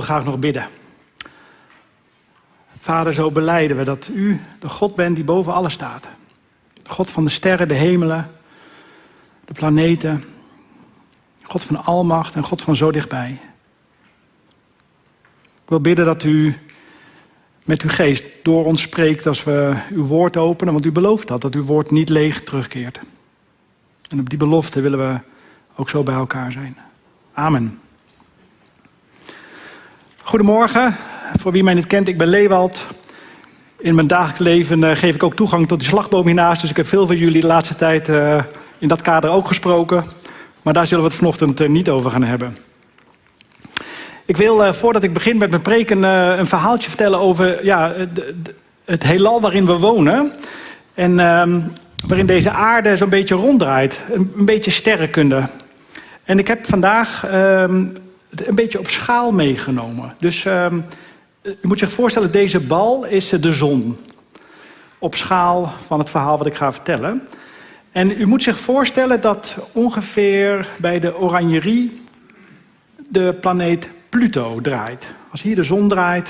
graag nog bidden. Vader, zo beleiden we dat u de God bent die boven alles staat. God van de sterren, de hemelen, de planeten. God van almacht en God van zo dichtbij. Ik wil bidden dat u met uw geest door ons spreekt als we uw woord openen. Want u belooft dat, dat uw woord niet leeg terugkeert. En op die belofte willen we ook zo bij elkaar zijn. Amen. Goedemorgen. Voor wie mij niet kent, ik ben Leewald. In mijn dagelijks leven uh, geef ik ook toegang tot die slagboom hiernaast. Dus ik heb veel van jullie de laatste tijd uh, in dat kader ook gesproken. Maar daar zullen we het vanochtend uh, niet over gaan hebben. Ik wil, voordat ik begin met mijn preken, een verhaaltje vertellen over ja, het heelal waarin we wonen. En ehm, waarin deze aarde zo'n beetje ronddraait. Een, een, beetje sterrenkunde. En ik heb vandaag um, een beetje op schaal meegenomen. Dus um, u moet zich voorstellen, deze bal is de zon. Op schaal van het verhaal wat ik ga vertellen. En u moet zich voorstellen dat ongeveer bij de oranjerie de planeet Pluto draait. Als hier de zon draait,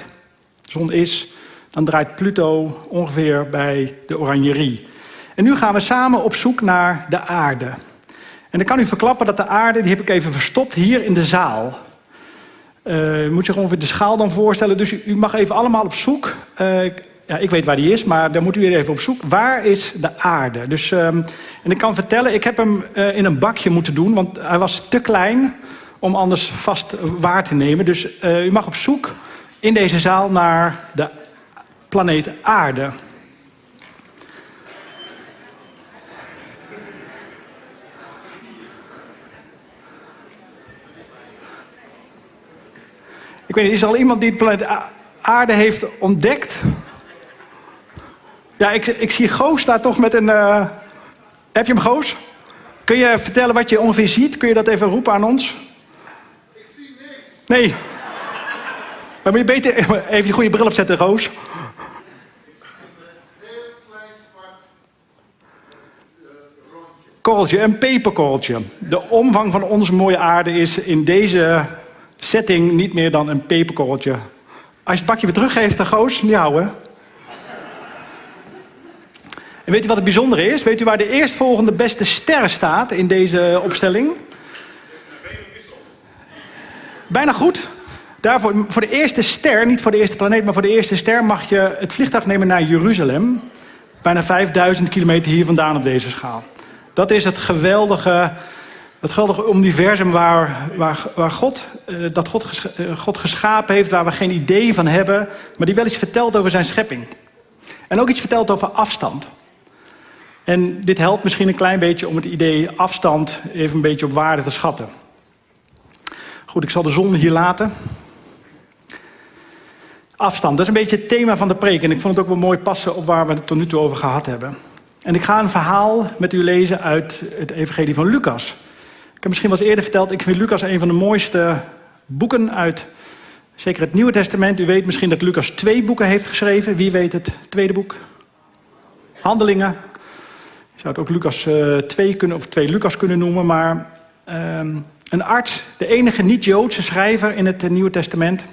de zon is, dan draait Pluto ongeveer bij de oranjerie. En nu gaan we samen op zoek naar de aarde. En ik kan u verklappen dat de aarde, die heb ik even verstopt hier in de zaal. Uh, u moet zich ongeveer de schaal dan voorstellen. Dus u, mag even allemaal op zoek. Uh, ja, ik weet waar die is, maar daar moet u even op zoek. Waar is de aarde? Dus, um, en ik kan vertellen, ik heb hem uh, in een bakje moeten doen, want hij was te klein om anders vast waar te nemen. Dus u mag op zoek in deze zaal naar de planeet aarde. Ik weet niet, is er al iemand die het planeet aarde heeft ontdekt? Ja, ik, ik zie Goos daar toch met een... Uh... Heb je hem, Goos? Kun je vertellen wat je ongeveer ziet? Kun je dat even roepen aan ons? Ik zie niks. Nee. Maar moet je beter even je goede bril opzetten, Roos. Korreltje, een peperkorreltje. De omvang van onze mooie aarde is in deze setting niet meer dan een peperkorreltje. Als je het bakje weer teruggeeft, dan goos, niet houden. En weet u wat het bijzondere is? Weet u waar de eerstvolgende beste ster staat in deze opstelling? Bijna goed. Daarvoor, voor de eerste ster, niet voor de eerste planeet, maar voor de eerste ster mag je het vliegtuig nemen naar Jeruzalem. Bijna 5000 kilometer hier vandaan op deze schaal. Dat is het geweldige het geweldige universum waar, waar, waar God, uh, dat God, uh, God geschapen heeft, waar we geen idee van hebben, maar die wel iets vertelt over zijn schepping. En ook iets vertelt over afstand. En dit helpt misschien een klein beetje om het idee afstand even een beetje op waarde te schatten. Goed, ik zal de zon hier laten. Afstand, dat is een beetje het thema van de preek. En ik vond het ook wel mooi passen op waar we het tot nu toe over gehad hebben. En ik ga een verhaal met u lezen uit het Evangelie van Lucas. Ik heb misschien wel eerder verteld, ik vind Lucas een van de mooiste boeken uit zeker het Nieuwe Testament. U weet misschien dat Lucas twee boeken heeft geschreven. Wie weet het tweede boek? Handelingen. Je zou het ook Lucas uh, 2 kunnen, of twee Lucas kunnen noemen, maar um, een arts, de enige niet-Joodse schrijver in het Nieuwe Testament,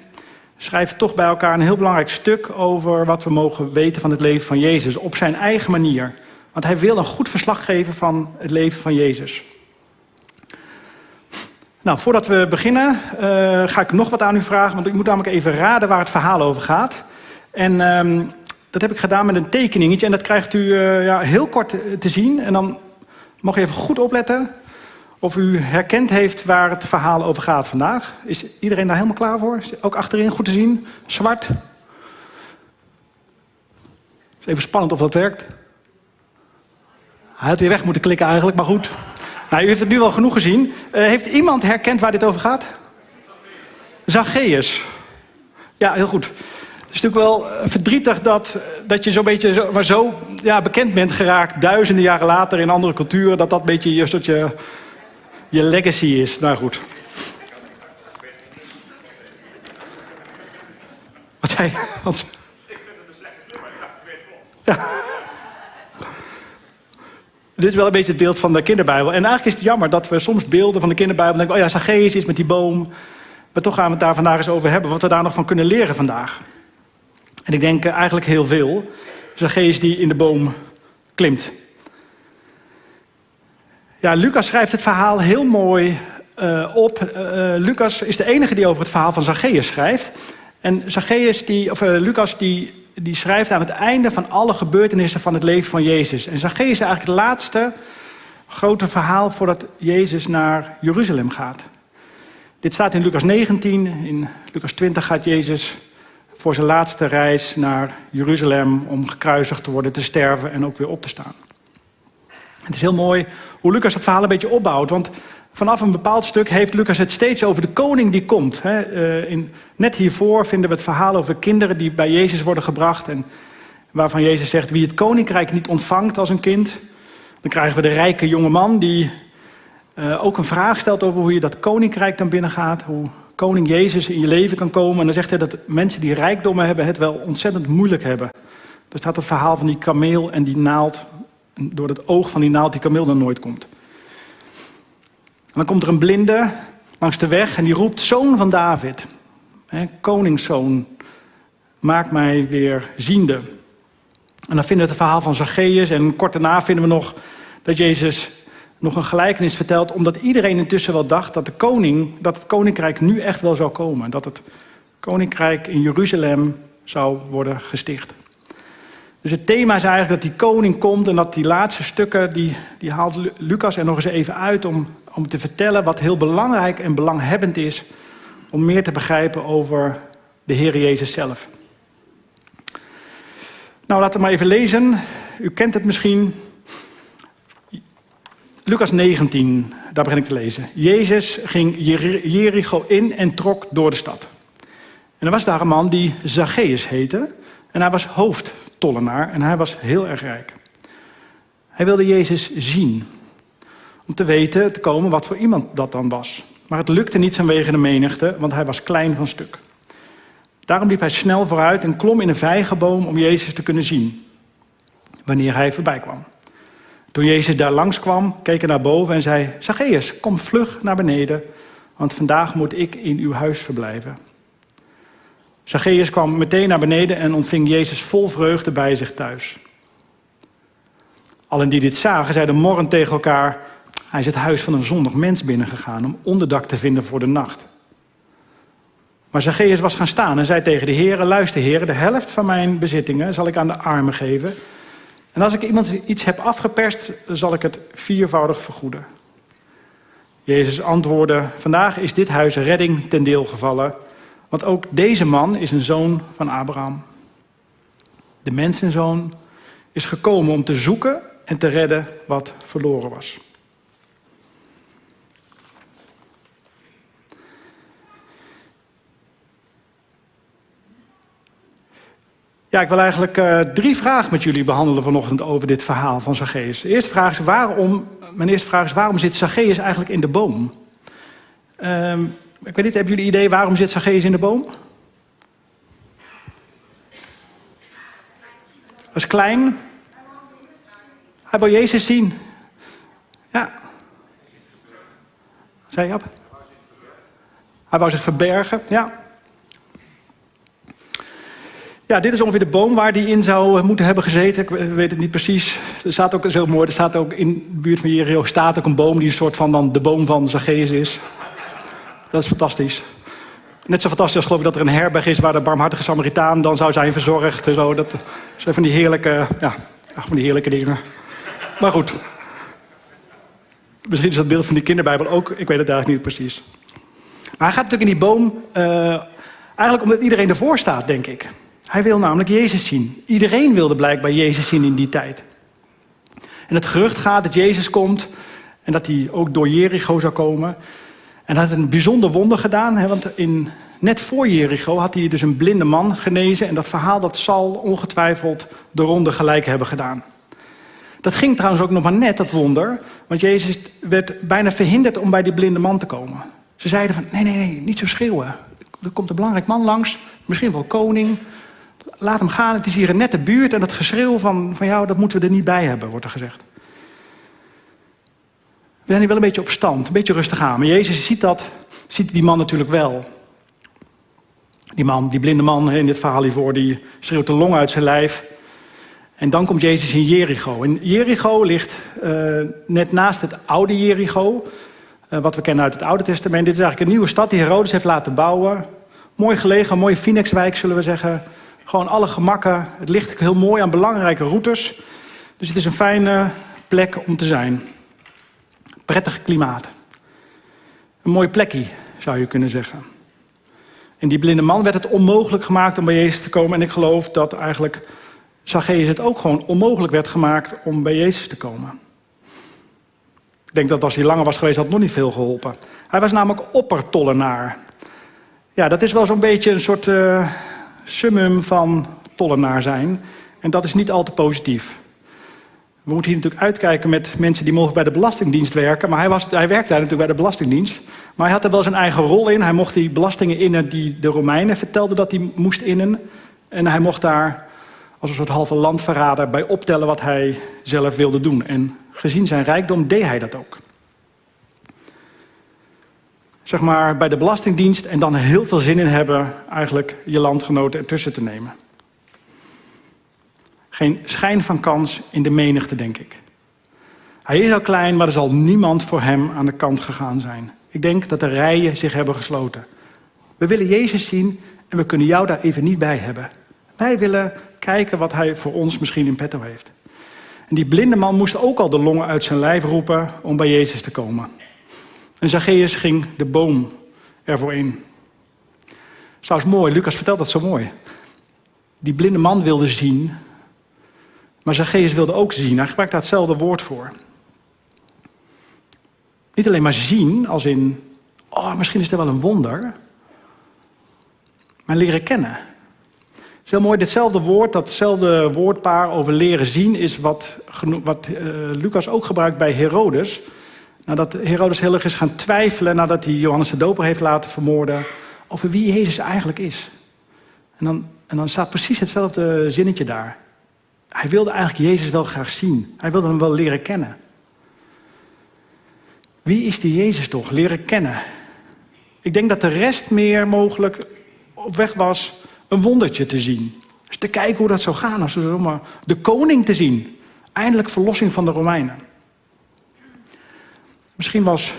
schrijft toch bij elkaar een heel belangrijk stuk over wat we mogen weten van het leven van Jezus, op zijn eigen manier. Want hij wil een goed verslag geven van het leven van Jezus. Nou, voordat we beginnen uh, ga ik nog wat aan u vragen, want ik moet namelijk even raden waar het verhaal over gaat. En um, dat heb ik gedaan met een tekeningetje en dat krijgt u uh, ja, heel kort te zien. En dan mag u even goed opletten of u herkend heeft waar het verhaal over gaat vandaag. Is iedereen daar helemaal klaar voor? Ook achterin goed te zien? Zwart. Is even spannend of dat werkt. Hij had weer weg moeten klikken eigenlijk, maar goed. Nou, u heeft het nu wel genoeg gezien. Uh, heeft iemand herkend waar dit over gaat? Zacchaeus. Ja, heel goed. Het is natuurlijk wel verdrietig dat, dat je zo'n beetje zo, maar zo ja, bekend bent geraakt... duizenden jaren later in andere culturen... dat dat een beetje je, soort je, je legacy is. Nou goed. Wat zei je? Wat? Ik vind het een slechte maar ik weet het Ja. Dit is wel een beetje het beeld van de kinderbijbel. En eigenlijk is het jammer dat we soms beelden van de kinderbijbel denken... oh ja, Zacchaeus is met die boom. Maar toch gaan we het daar vandaag eens over hebben, wat we daar nog van kunnen leren vandaag. En ik denk eh, eigenlijk heel veel. Zacchaeus die in de boom klimt. Ja, Lucas schrijft het verhaal heel mooi uh, op. Uh, Lucas is de enige die over het verhaal van Zacchaeus schrijft. En Zacchaeus, die, of Lucas, die, die schrijft aan het einde van alle gebeurtenissen van het leven van Jezus. En Zacchaeus is eigenlijk het laatste grote verhaal voordat Jezus naar Jeruzalem gaat. Dit staat in Lucas 19. In Lucas 20 gaat Jezus voor zijn laatste reis naar Jeruzalem om gekruisigd te worden, te sterven en ook weer op te staan. Het is heel mooi hoe Lucas het verhaal een beetje opbouwt. Want vanaf een bepaald stuk heeft Lucas het steeds over de koning die komt. Eh, in, net hiervoor vinden we het verhaal over kinderen die bij Jezus worden gebracht. En waarvan Jezus zegt, wie het koninkrijk niet ontvangt als een kind... dan krijgen we de rijke jonge man die uh, ook een vraag stelt over hoe je dat koninkrijk dan binnengaat. Hoe koning Jezus in je leven kan komen. En dan zegt hij dat mensen die rijkdommen hebben het wel ontzettend moeilijk hebben. Er staat het verhaal van die kameel en die naald door het oog van die naald die kameel dan nooit komt. Dan komt er een blinde langs de weg en die roept: Zoon van David, hè, koningszoon, maak mij weer ziende. En dan vinden we het verhaal van Zacchaeus en kort daarna vinden we nog dat Jezus nog een gelijkenis vertelt, omdat iedereen intussen wel dacht dat, de koning, dat het koninkrijk nu echt wel zou komen. Dat het koninkrijk in Jeruzalem zou worden gesticht. Dus het thema is eigenlijk dat die koning komt en dat die laatste stukken, die, die haalt Lucas er nog eens even uit om, om te vertellen wat heel belangrijk en belanghebbend is om meer te begrijpen over de Heer Jezus zelf. Nou, laten we maar even lezen. U kent het misschien. Lucas 19, daar begin ik te lezen. Jezus ging Jericho in en trok door de stad. En er was daar een man die Zacchaeus heette. En hij was hoofdtollenaar en hij was heel erg rijk. Hij wilde Jezus zien. Om te weten, te komen wat voor iemand dat dan was. Maar het lukte niet vanwege de menigte, want hij was klein van stuk. Daarom liep hij snel vooruit en klom in een vijgenboom om Jezus te kunnen zien. Wanneer hij voorbij kwam. Toen Jezus daar langs kwam, keek hij naar boven en zei: Zacchaeus, kom vlug naar beneden, want vandaag moet ik in uw huis verblijven. Zacchaeus kwam meteen naar beneden en ontving Jezus vol vreugde bij zich thuis. Allen die dit zagen, zeiden morgen tegen elkaar: Hij is het huis van een zondig mens binnengegaan om onderdak te vinden voor de nacht. Maar Zacchaeus was gaan staan en zei tegen de heren: Luister, heren, de helft van mijn bezittingen zal ik aan de armen geven. En als ik iemand iets heb afgeperst, zal ik het viervoudig vergoeden. Jezus antwoordde: Vandaag is dit huis redding ten deel gevallen, want ook deze man is een zoon van Abraham. De mensenzoon is gekomen om te zoeken en te redden wat verloren was. Ja, ik wil eigenlijk uh, drie vragen met jullie behandelen vanochtend over dit verhaal van Zacchaeus. Eerste vraag is waarom, mijn eerste vraag is waarom zit Zacchaeus eigenlijk in de boom? Uh, ik weet niet, hebben jullie idee waarom zit Zacchaeus in de boom? Hij was klein. Hij wil Jezus zien. Ja. Zei je op? Hij wou zich verbergen, ja. Ja, dit is ongeveer de boom waar die in zou moeten hebben gezeten. Ik weet het niet precies. Er staat ook zo mooi, er staat ook in de buurt van Jericho staat ook een boom die een soort van dan de boom van Zacchaeus is. Dat is fantastisch. Net zo fantastisch als geloof ik dat er een herberg is waar de barmhartige Samaritaan dan zou zijn verzorgd en zo. Dat zijn van die heerlijke, ja, van die heerlijke dingen. Maar goed. Misschien is dat beeld van die kinderbijbel ook, ik weet het eigenlijk niet precies. Maar hij gaat natuurlijk in die boom, uh, eigenlijk omdat iedereen ervoor staat, denk ik. Hij wil namelijk Jezus zien. Iedereen wilde blijkbaar Jezus zien in die tijd. En het gerucht gaat dat Jezus komt en dat hij ook door Jericho zou komen. En hij had een bijzonder wonder gedaan, hè, want in, net voor Jericho had hij dus een blinde man genezen. En dat verhaal dat zal ongetwijfeld de ronde gelijk hebben gedaan. Dat ging trouwens ook nog maar net, dat wonder. Want Jezus werd bijna verhinderd om bij die blinde man te komen. Ze zeiden van, nee, nee, nee, niet zo schreeuwen. Er komt een belangrijk man langs, misschien wel koning. Laat hem gaan, het is hier een nette buurt. En dat geschreeuw van, van jou, dat moeten we er niet bij hebben, wordt er gezegd. We zijn hier wel een beetje op stand, een beetje rustig aan. Maar Jezus ziet dat, ziet die man natuurlijk wel. Die man, die blinde man in dit verhaal hiervoor, die schreeuwt de long uit zijn lijf. En dan komt Jezus in Jericho. En Jericho ligt uh, net naast het oude Jericho, uh, wat we kennen uit het Oude Testament. Dit is eigenlijk een nieuwe stad die Herodes heeft laten bouwen. Mooi gelegen, een mooie Phoenixwijk zullen we zeggen. Gewoon alle gemakken. Het ligt heel mooi aan belangrijke routes. Dus het is een fijne plek om te zijn. Prettig klimaat. Een mooi plekje, zou je kunnen zeggen. En die blinde man werd het onmogelijk gemaakt om bij Jezus te komen. En ik geloof dat eigenlijk Zacchaeus het ook gewoon onmogelijk werd gemaakt om bij Jezus te komen. Ik denk dat als hij langer was geweest, had nog niet veel geholpen. Hij was namelijk oppertollenaar. Ja, dat is wel zo'n beetje een soort uh, summum van tollenaar zijn. En dat is niet al te positief. We moeten hier natuurlijk uitkijken met mensen die mogen bij de Belastingdienst werken. Maar hij, was, hij werkte daar natuurlijk bij de Belastingdienst. Maar hij had er wel zijn eigen rol in. Hij mocht die belastingen innen die de Romeinen vertelden dat hij moest innen. En hij mocht daar als een soort halve landverrader bij optellen wat hij zelf wilde doen. En gezien zijn rijkdom deed hij dat ook. Zeg maar bij de Belastingdienst en dan heel veel zin in hebben eigenlijk je landgenoten ertussen te nemen. Geen schijn van kans in de menigte, denk ik. Hij is al klein, maar er zal niemand voor hem aan de kant gegaan zijn. Ik denk dat de rijen zich hebben gesloten. We willen Jezus zien en we kunnen jou daar even niet bij hebben. Wij willen kijken wat hij voor ons misschien in petto heeft. En die blinde man moest ook al de longen uit zijn lijf roepen om bij Jezus te komen. En Zacchaeus ging de boom ervoor in. Trouwens mooi, Lucas vertelt dat zo mooi. Die blinde man wilde zien, maar Zacchaeus wilde ook zien. Hij gebruikt daar hetzelfde woord voor. Niet alleen maar zien, als in, oh, misschien is er wel een wonder, maar leren kennen. Het is heel mooi, ditzelfde woord, datzelfde woordpaar over leren zien, is wat, wat uh, Lucas ook gebruikt bij Herodes. Nadat Herodes heel erg is gaan twijfelen, nadat hij Johannes de Doper heeft laten vermoorden, over wie Jezus eigenlijk is. En dan, en dan staat precies hetzelfde zinnetje daar. Hij wilde eigenlijk Jezus wel graag zien. Hij wilde hem wel leren kennen. Wie is die Jezus toch? Leren kennen. Ik denk dat de rest meer mogelijk op weg was een wondertje te zien. Dus te kijken hoe dat zou gaan. Als we de koning te zien. Eindelijk verlossing van de Romeinen. Misschien was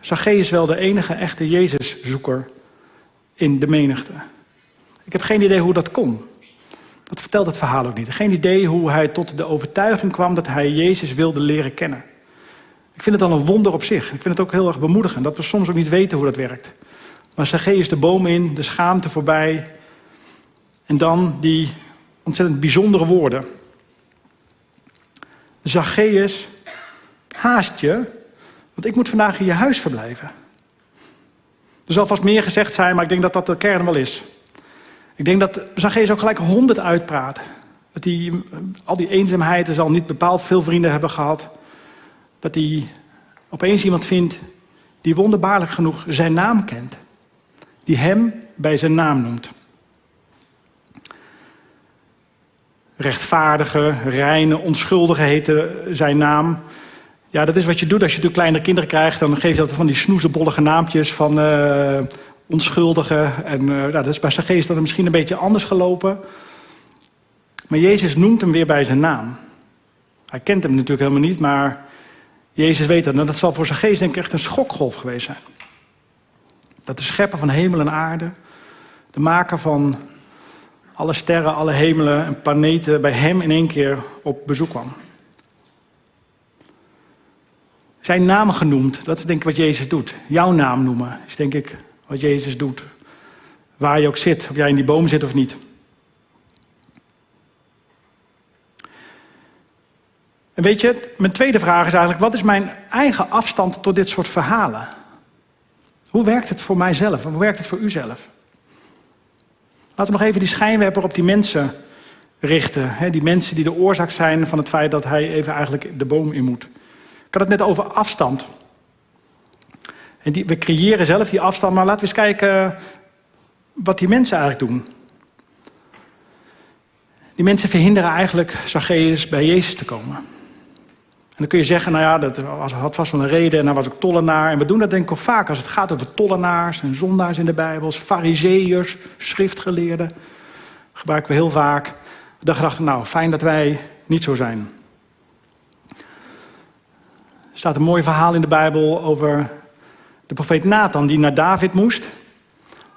Zacchaeus wel de enige echte Jezuszoeker in de menigte. Ik heb geen idee hoe dat kon. Dat vertelt het verhaal ook niet. Geen idee hoe hij tot de overtuiging kwam dat hij Jezus wilde leren kennen. Ik vind het al een wonder op zich. Ik vind het ook heel erg bemoedigend dat we soms ook niet weten hoe dat werkt. Maar Zacchaeus de boom in, de schaamte voorbij. En dan die ontzettend bijzondere woorden. Zacchaeus, haast je, want ik moet vandaag in je huis verblijven. Er zal vast meer gezegd zijn, maar ik denk dat dat de kern wel is. Ik denk dat Zacchaeus ook gelijk honderd uitpraat. Dat hij al die eenzaamheid, er zal niet bepaald veel vrienden hebben gehad. Dat hij opeens iemand vindt die wonderbaarlijk genoeg zijn naam kent. Die hem bij zijn naam noemt. Rechtvaardige, reine, onschuldige heette zijn naam. Ja, dat is wat je doet als je kleinere kinderen krijgt. Dan geef je altijd van die snoezebollige naampjes van uh, onschuldige. En uh, nou, dat is bij zijn geest dan misschien een beetje anders gelopen. Maar Jezus noemt hem weer bij zijn naam. Hij kent hem natuurlijk helemaal niet, maar Jezus weet dat. En dat zal voor zijn geest denk ik echt een schokgolf geweest zijn. Dat de schepper van hemel en aarde, de maker van alle sterren, alle hemelen en planeten, bij hem in één keer op bezoek kwam. Zijn naam genoemd, dat is denk ik wat Jezus doet. Jouw naam noemen, is denk ik wat Jezus doet. Waar je ook zit, of jij in die boom zit of niet. En weet je, mijn tweede vraag is eigenlijk: wat is mijn eigen afstand tot dit soort verhalen? Hoe werkt het voor mijzelf? Hoe werkt het voor uzelf? Laten we nog even die schijnwerper op die mensen richten. Die mensen die de oorzaak zijn van het feit dat hij even eigenlijk de boom in moet. Ik had het net over afstand. En die, we creëren zelf die afstand, maar laten we eens kijken wat die mensen eigenlijk doen. Die mensen verhinderen eigenlijk Zacchaeus bij Jezus te komen. En dan kun je zeggen, nou ja, dat had vast wel een reden en dan was ik tollenaar. En we doen dat denk ik ook vaak als het gaat over tollenaars en zondaars in de Bijbel, fariseërs, schriftgeleerden. Dat gebruiken we heel vaak. Dan gedachten, nou, fijn dat wij niet zo zijn. Er staat een mooi verhaal in de Bijbel over de profeet Nathan die naar David moest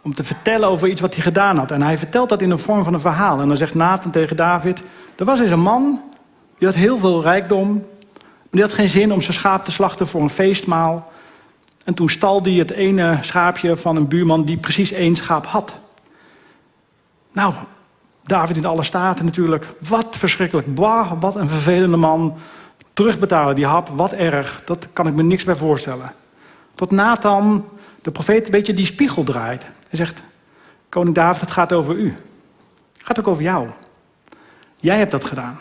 om te vertellen over iets wat hij gedaan had. En hij vertelt dat in de vorm van een verhaal. En dan zegt Nathan tegen David, er was eens een man, die had heel veel rijkdom, maar die had geen zin om zijn schaap te slachten voor een feestmaal. En toen stal hij het ene schaapje van een buurman die precies één schaap had. Nou, David in alle staten natuurlijk. Wat verschrikkelijk. Bah, wat een vervelende man. Terugbetalen die hap, wat erg. Dat kan ik me niks bij voorstellen. Tot Nathan, de profeet, een beetje die spiegel draait. Hij zegt, koning David, het gaat over u. Het gaat ook over jou. Jij hebt dat gedaan.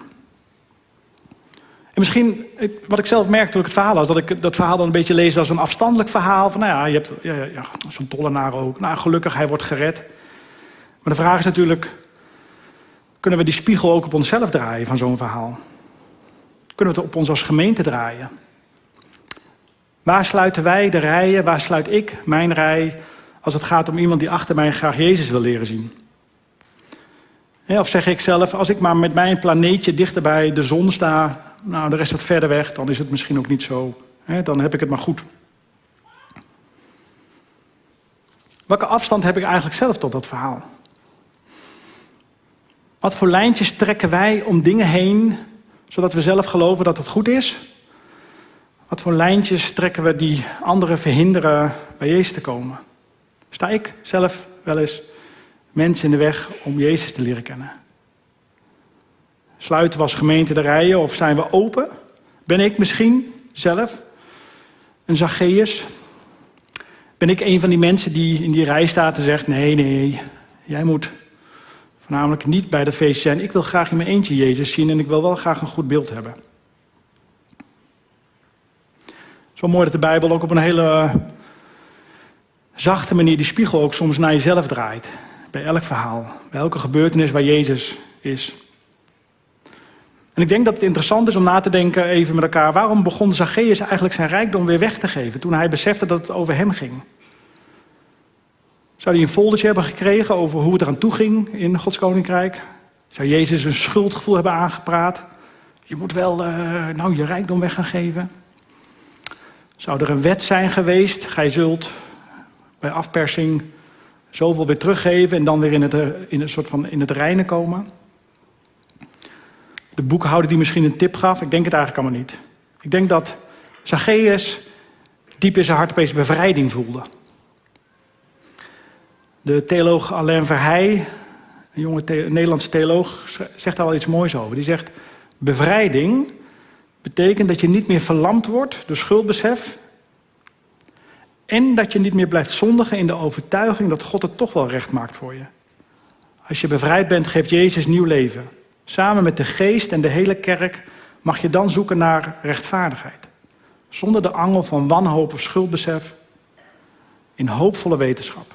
En misschien, wat ik zelf toen ik het verhaal had, dat ik dat verhaal dan een beetje lees als een afstandelijk verhaal. Van nou ja, je hebt ja, ja, zo'n tollenaar ook. Nou, gelukkig, hij wordt gered. Maar de vraag is natuurlijk, kunnen we die spiegel ook op onszelf draaien van zo'n verhaal? Kunnen we het op ons als gemeente draaien? Waar sluiten wij de rijen, waar sluit ik mijn rij als het gaat om iemand die achter mij graag Jezus wil leren zien? of zeg ik zelf, als ik maar met mijn planeetje dichter bij de zon sta, nou de rest wat verder weg, dan is het misschien ook niet zo. dan heb ik het maar goed. Welke afstand heb ik eigenlijk zelf tot dat verhaal? Wat voor lijntjes trekken wij om dingen heen, zodat we zelf geloven dat het goed is? Wat voor lijntjes trekken we die anderen verhinderen bij Jezus te komen? Sta ik zelf wel eens mensen in de weg om Jezus te leren kennen? Sluiten we als gemeente de rijen of zijn we open? Ben ik misschien zelf een Zacchaeus? Ben ik een van die mensen die in die rij staat en zegt: Nee, nee, jij moet voornamelijk niet bij dat feestje zijn. Ik wil graag in mijn eentje Jezus zien en ik wil wel graag een goed beeld hebben. Zo mooi dat de Bijbel ook op een hele zachte manier die spiegel ook soms naar jezelf draait. Bij elk verhaal, bij elke gebeurtenis waar Jezus is. En ik denk dat het interessant is om na te denken even met elkaar... waarom begon Zacchaeus eigenlijk zijn rijkdom weer weg te geven... toen hij besefte dat het over hem ging? Zou hij een foldertje hebben gekregen over hoe het eraan toe ging in Gods Koninkrijk? Zou Jezus een schuldgevoel hebben aangepraat? Je moet wel uh, nou, je rijkdom weg gaan geven. Zou er een wet zijn geweest? Gij zult bij afpersing zoveel weer teruggeven en dan weer in het, eh, in een soort van in het reinen komen. De boekhouder die misschien een tip gaf, ik denk het eigenlijk allemaal niet. Ik denk dat Zacchaeus diep in zijn hart opeens bevrijding voelde. De theoloog Alain Verheij, een jonge Nederlandse theoloog, zegt daar wel iets moois over. Die zegt, bevrijding betekent dat je niet meer verlamd wordt door schuldbesef en dat je niet meer blijft zondigen in de overtuiging dat God het toch wel recht maakt voor je. Als je bevrijd bent, geeft Jezus nieuw leven. Samen met de geest en de hele kerk mag je dan zoeken naar rechtvaardigheid. Zonder de angel van wanhoop of schuldbesef. In hoopvolle wetenschap.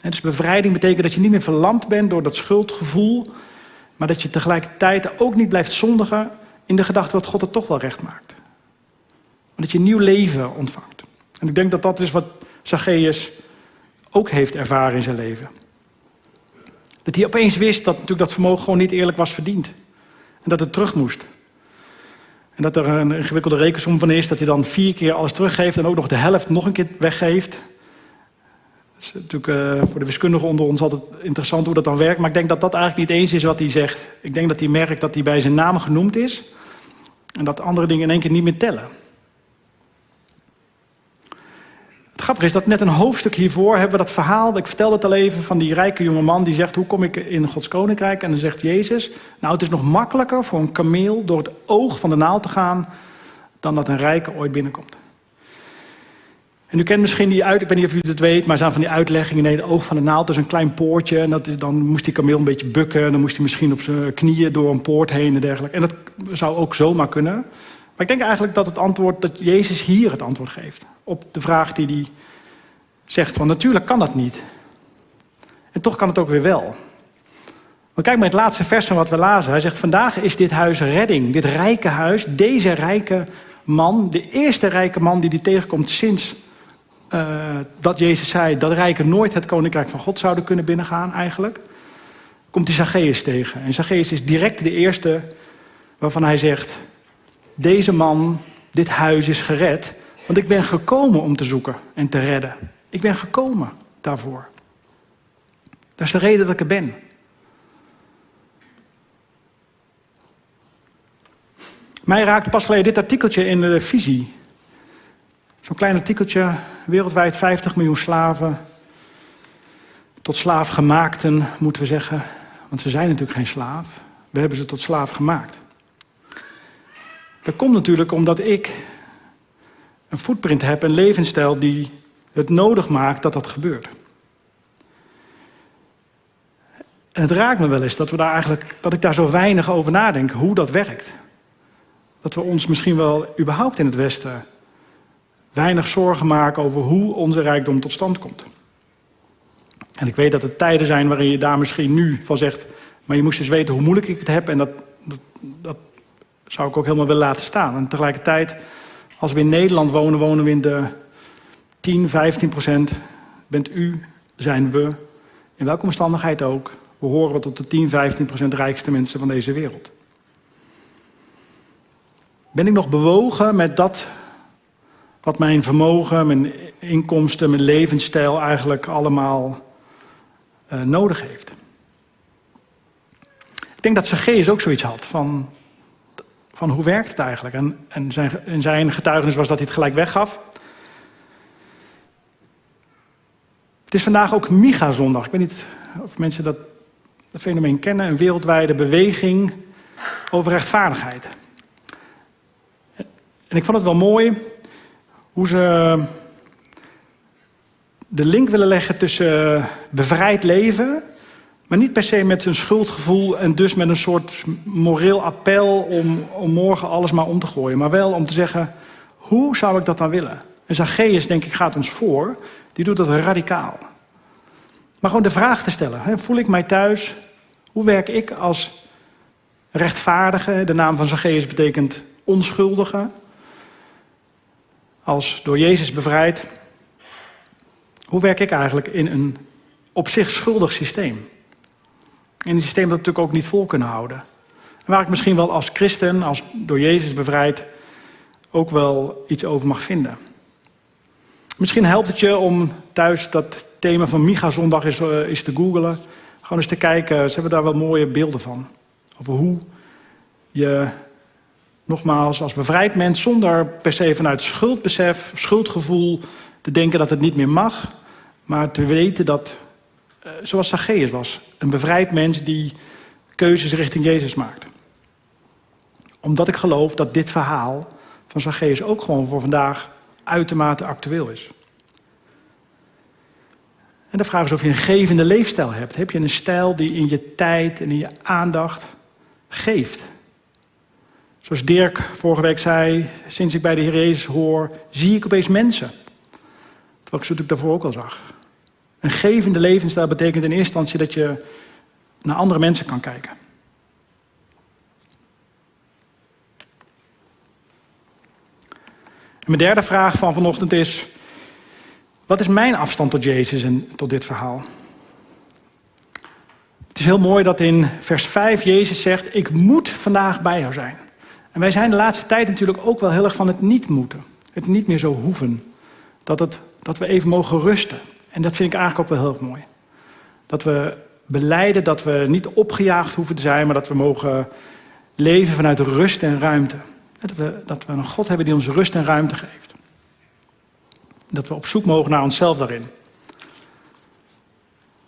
En dus bevrijding betekent dat je niet meer verlamd bent door dat schuldgevoel. Maar dat je tegelijkertijd ook niet blijft zondigen in de gedachte dat God het toch wel recht maakt. Dat je nieuw leven ontvangt. En ik denk dat dat is wat Zacchaeus ook heeft ervaren in zijn leven. Dat hij opeens wist dat natuurlijk dat vermogen gewoon niet eerlijk was verdiend. En dat het terug moest. En dat er een ingewikkelde rekensom van is, dat hij dan vier keer alles teruggeeft en ook nog de helft nog een keer weggeeft. Dat is natuurlijk uh, voor de wiskundigen onder ons altijd interessant hoe dat dan werkt. Maar ik denk dat dat eigenlijk niet eens is wat hij zegt. Ik denk dat hij merkt dat hij bij zijn naam genoemd is. En dat andere dingen in één keer niet meer tellen. Het grappige is dat net een hoofdstuk hiervoor hebben we dat verhaal, ik vertelde het al even, van die rijke jonge man die zegt, hoe kom ik in Gods koninkrijk? En dan zegt Jezus, nou het is nog makkelijker voor een kameel door het oog van de naald te gaan, dan dat een rijke ooit binnenkomt. En u kent misschien die uit, ik weet niet of u het weet, maar zijn van die uitleggingen. Nee, het oog van de naald is een klein poortje. En dat, dan moest die kameel een beetje bukken. En dan moest hij misschien op zijn knieën door een poort heen en dergelijke. En dat zou ook zomaar kunnen. Maar ik denk eigenlijk dat het antwoord, dat Jezus hier het antwoord geeft op de vraag die hij zegt. Want natuurlijk kan dat niet. En toch kan het ook weer wel. Want kijk maar het laatste vers van wat we lazen. Hij zegt, vandaag is dit huis redding. Dit rijke huis, deze rijke man, de eerste rijke man die die tegenkomt sinds uh, dat Jezus zei dat rijken nooit het koninkrijk van God zouden kunnen binnengaan eigenlijk, komt hij Zacchaeus tegen. En Zacchaeus is direct de eerste waarvan hij zegt, deze man, dit huis is gered, want ik ben gekomen om te zoeken en te redden. Ik ben gekomen daarvoor. Dat is de reden dat ik er ben. Mij raakte pas geleden dit artikeltje in de visie. Zo'n klein artikeltje, wereldwijd 50 miljoen slaven. Tot slaafgemaakten, moeten we zeggen. Want ze zijn natuurlijk geen slaaf. We hebben ze tot slaaf gemaakt. Dat komt natuurlijk omdat ik een footprint heb, een levensstijl die het nodig maakt dat dat gebeurt. En het raakt me wel eens dat, we daar eigenlijk, dat ik daar zo weinig over nadenk, hoe dat werkt. Dat we ons misschien wel überhaupt in het Westen weinig zorgen maken over hoe onze rijkdom tot stand komt. En ik weet dat er tijden zijn waarin je daar misschien nu van zegt, maar je moest eens weten hoe moeilijk ik het heb en dat, dat, dat zou ik ook helemaal willen laten staan. En tegelijkertijd, als we in Nederland wonen, wonen we in de 10, 15 procent. Bent u, zijn we, in welke omstandigheid ook, we horen tot de 10, 15 procent rijkste mensen van deze wereld. Ben ik nog bewogen met dat wat mijn vermogen, mijn inkomsten, mijn levensstijl eigenlijk allemaal uh, nodig heeft? Ik denk dat Zacchaeus ook zoiets had van, van hoe werkt het eigenlijk? En, en zijn, in zijn getuigenis was dat hij het gelijk weggaf. Het is vandaag ook Miga-zondag. Ik weet niet of mensen dat, dat fenomeen kennen. Een wereldwijde beweging over rechtvaardigheid. En ik vond het wel mooi hoe ze de link willen leggen tussen bevrijd leven, maar niet per se met een schuldgevoel en dus met een soort moreel appel om, om morgen alles maar om te gooien. Maar wel om te zeggen, hoe zou ik dat dan willen? En Zacchaeus, denk ik, gaat ons voor. Die doet dat radicaal. Maar gewoon de vraag te stellen. Hè, voel ik mij thuis? Hoe werk ik als rechtvaardige? De naam van Zacchaeus betekent onschuldige als door Jezus bevrijd, hoe werk ik eigenlijk in een op zich schuldig systeem? In een systeem dat natuurlijk ook niet vol kunnen houden. En waar ik misschien wel als christen, als door Jezus bevrijd, ook wel iets over mag vinden. Misschien helpt het je om thuis dat thema van Micha Zondag uh, eens te googlen. Gewoon eens te kijken, ze hebben daar wel mooie beelden van. Over hoe je Nogmaals, als bevrijd mens zonder per se vanuit schuldbesef, schuldgevoel te denken dat het niet meer mag, maar te weten dat, uh, zoals Zacchaeus was, een bevrijd mens die keuzes richting Jezus maakt. Omdat ik geloof dat dit verhaal van Zacchaeus ook gewoon voor vandaag uitermate actueel is. En de vraag is of je een gevende leefstijl hebt. Heb je een stijl die in je tijd en in je aandacht geeft? Zoals Dirk vorige week zei, sinds ik bij de Heer Jezus hoor, zie ik opeens mensen. Terwijl ik ze natuurlijk daarvoor ook al zag. Een gevende levensstijl betekent in eerste instantie dat je naar andere mensen kan kijken. En mijn derde vraag van vanochtend is: wat is mijn afstand tot Jezus en tot dit verhaal? Het is heel mooi dat in vers 5 Jezus zegt: Ik moet vandaag bij jou zijn. En wij zijn de laatste tijd natuurlijk ook wel heel erg van het niet moeten. Het niet meer zo hoeven. Dat, het, dat we even mogen rusten. En dat vind ik eigenlijk ook wel heel erg mooi. Dat we beleiden dat we niet opgejaagd hoeven te zijn, maar dat we mogen leven vanuit rust en ruimte. Dat we, dat we een God hebben die ons rust en ruimte geeft. Dat we op zoek mogen naar onszelf daarin.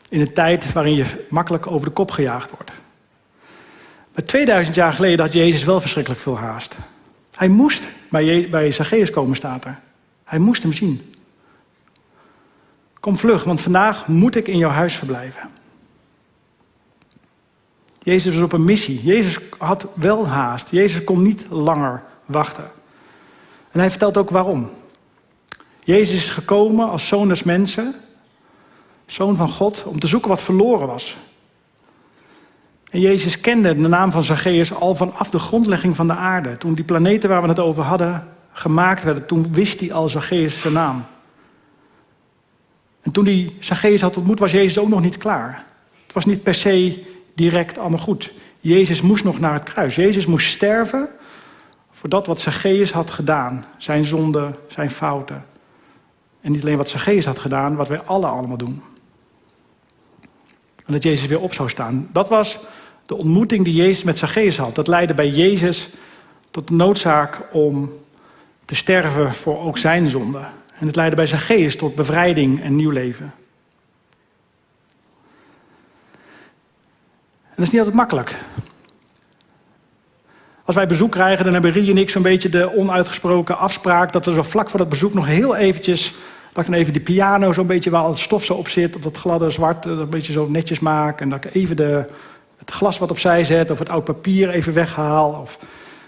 In een tijd waarin je makkelijk over de kop gejaagd wordt. Maar 2000 jaar geleden had Jezus wel verschrikkelijk veel haast. Hij moest bij, bij Zacchaeus komen, staat er. Hij moest hem zien. Kom vlug, want vandaag moet ik in jouw huis verblijven. Jezus was op een missie. Jezus had wel haast. Jezus kon niet langer wachten. En hij vertelt ook waarom. Jezus is gekomen als zoon des mensen, zoon van God, om te zoeken wat verloren was. En Jezus kende de naam van Zacchaeus al vanaf de grondlegging van de aarde. Toen die planeten waar we het over hadden gemaakt werden, toen wist hij al Zacchaeus zijn naam. En toen hij Zacchaeus had ontmoet, was Jezus ook nog niet klaar. Het was niet per se direct allemaal goed. Jezus moest nog naar het kruis. Jezus moest sterven voor dat wat Zacchaeus had gedaan. Zijn zonden, zijn fouten. En niet alleen wat Zacchaeus had gedaan, wat wij alle allemaal doen. En dat Jezus weer op zou staan. Dat was de ontmoeting die Jezus met Zacchaeus had. Dat leidde bij Jezus tot de noodzaak om te sterven voor ook zijn zonde. En het leidde bij Zacchaeus tot bevrijding en nieuw leven. En dat is niet altijd makkelijk. Als wij bezoek krijgen, dan hebben Rie en ik zo'n beetje de onuitgesproken afspraak... dat we zo vlak voor dat bezoek nog heel eventjes... dat ik dan even de piano zo'n beetje waar al het stof zo op zit... op dat gladde zwart, een beetje zo netjes maak... en dat ik even de, het glas wat opzij zet of het oud papier even weghaal... of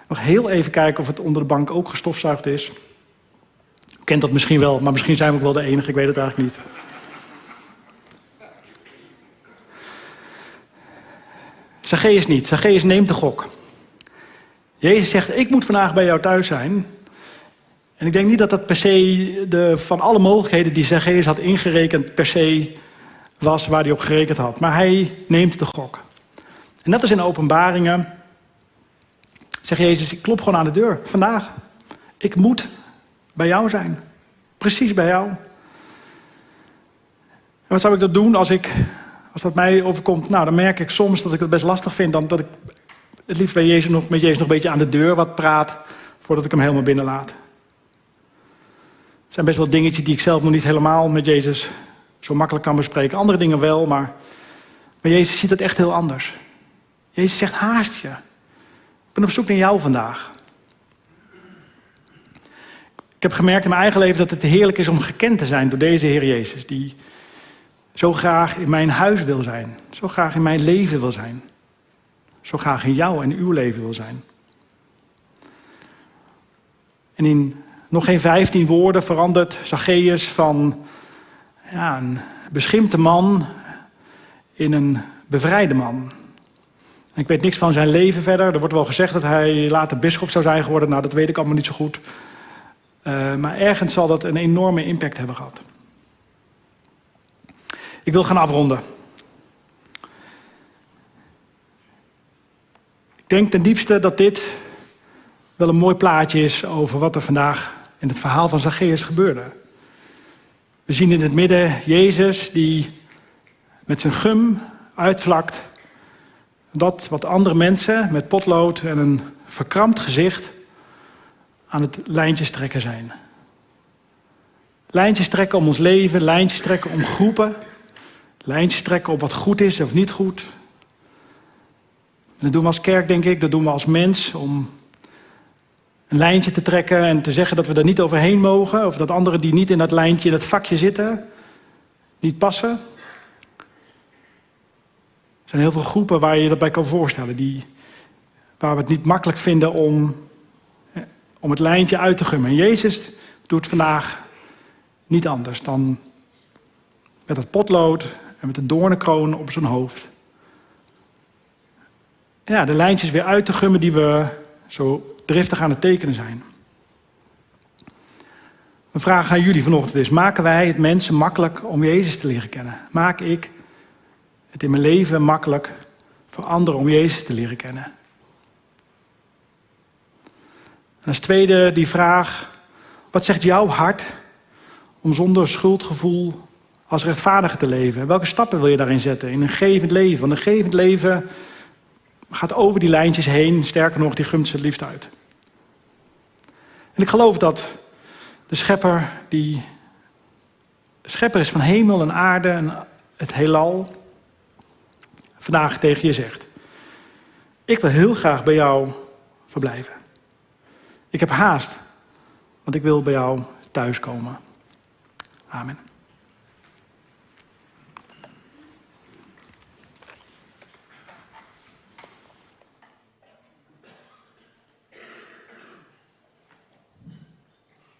nog heel even kijken of het onder de bank ook gestofzuigd is. U kent dat misschien wel, maar misschien zijn we ook wel de enige, ik weet het eigenlijk niet. Zacchaeus niet. Zacchaeus neemt de gok. Jezus zegt, ik moet vandaag bij jou thuis zijn. En ik denk niet dat dat per se de, van alle mogelijkheden die Zacchaeus had ingerekend... per se was waar hij op gerekend had. Maar hij neemt de gok. En dat is in openbaringen. Zegt Jezus, ik klop gewoon aan de deur. Vandaag. Ik moet bij jou zijn. Precies bij jou. En wat zou ik dat doen als ik als dat mij overkomt, nou, dan merk ik soms dat ik het best lastig vind. Dan dat ik het liefst Jezus nog, met Jezus nog een beetje aan de deur wat praat, voordat ik hem helemaal binnenlaat. Er zijn best wel dingetjes die ik zelf nog niet helemaal met Jezus zo makkelijk kan bespreken. Andere dingen wel, maar, maar Jezus ziet het echt heel anders. Jezus zegt, haast je. Ik ben op zoek naar jou vandaag. Ik heb gemerkt in mijn eigen leven dat het heerlijk is om gekend te zijn door deze Heer Jezus. Die zo graag in mijn huis wil zijn. Zo graag in mijn leven wil zijn. Zo graag in jou en uw leven wil zijn. En in nog geen vijftien woorden verandert Zacchaeus van ja, een beschimpte man in een bevrijde man. Ik weet niks van zijn leven verder. Er wordt wel gezegd dat hij later bischop zou zijn geworden. Nou, dat weet ik allemaal niet zo goed. Uh, maar ergens zal dat een enorme impact hebben gehad. Ik wil gaan afronden. Ik denk ten diepste dat dit wel een mooi plaatje is over wat er vandaag in het verhaal van Zacchaeus gebeurde. We zien in het midden Jezus die met zijn gum uitvlakt dat wat andere mensen met potlood en een verkrampt gezicht aan het lijntjes trekken zijn. Lijntjes trekken om ons leven, lijntjes trekken om groepen, lijntjes trekken op wat goed is of niet goed. En dat doen we als kerk, denk ik, dat doen we als mens om een lijntje te trekken en te zeggen dat we er niet overheen mogen, of dat anderen die niet in dat lijntje, in dat vakje zitten, niet passen. Zijn heel veel groepen waar je je dat bij kan voorstellen, die, waar we het niet makkelijk vinden om, om het lijntje uit te gummen. En Jezus doet vandaag niet anders dan met het potlood en met de doornenkroon op zijn hoofd. Ja, de lijntjes weer uit te gummen die we zo driftig aan het tekenen zijn. Mijn vraag aan jullie vanochtend is: maken wij het mensen makkelijk om Jezus te leren kennen? Maak ik het in mijn leven makkelijk voor anderen om Jezus te leren kennen? En als tweede die vraag: wat zegt jouw hart om zonder schuldgevoel als rechtvaardige te leven? Welke stappen wil je daarin zetten? In een gevend leven. Want een gevend leven gaat over die lijntjes heen. Sterker nog, die gumt ze liefst uit. En ik geloof dat de schepper, die schepper is van hemel en aarde en het heelal, vandaag tegen je zegt. Ik wil heel graag bij jou verblijven. Ik heb haast, want ik wil bij jou thuiskomen. Amen.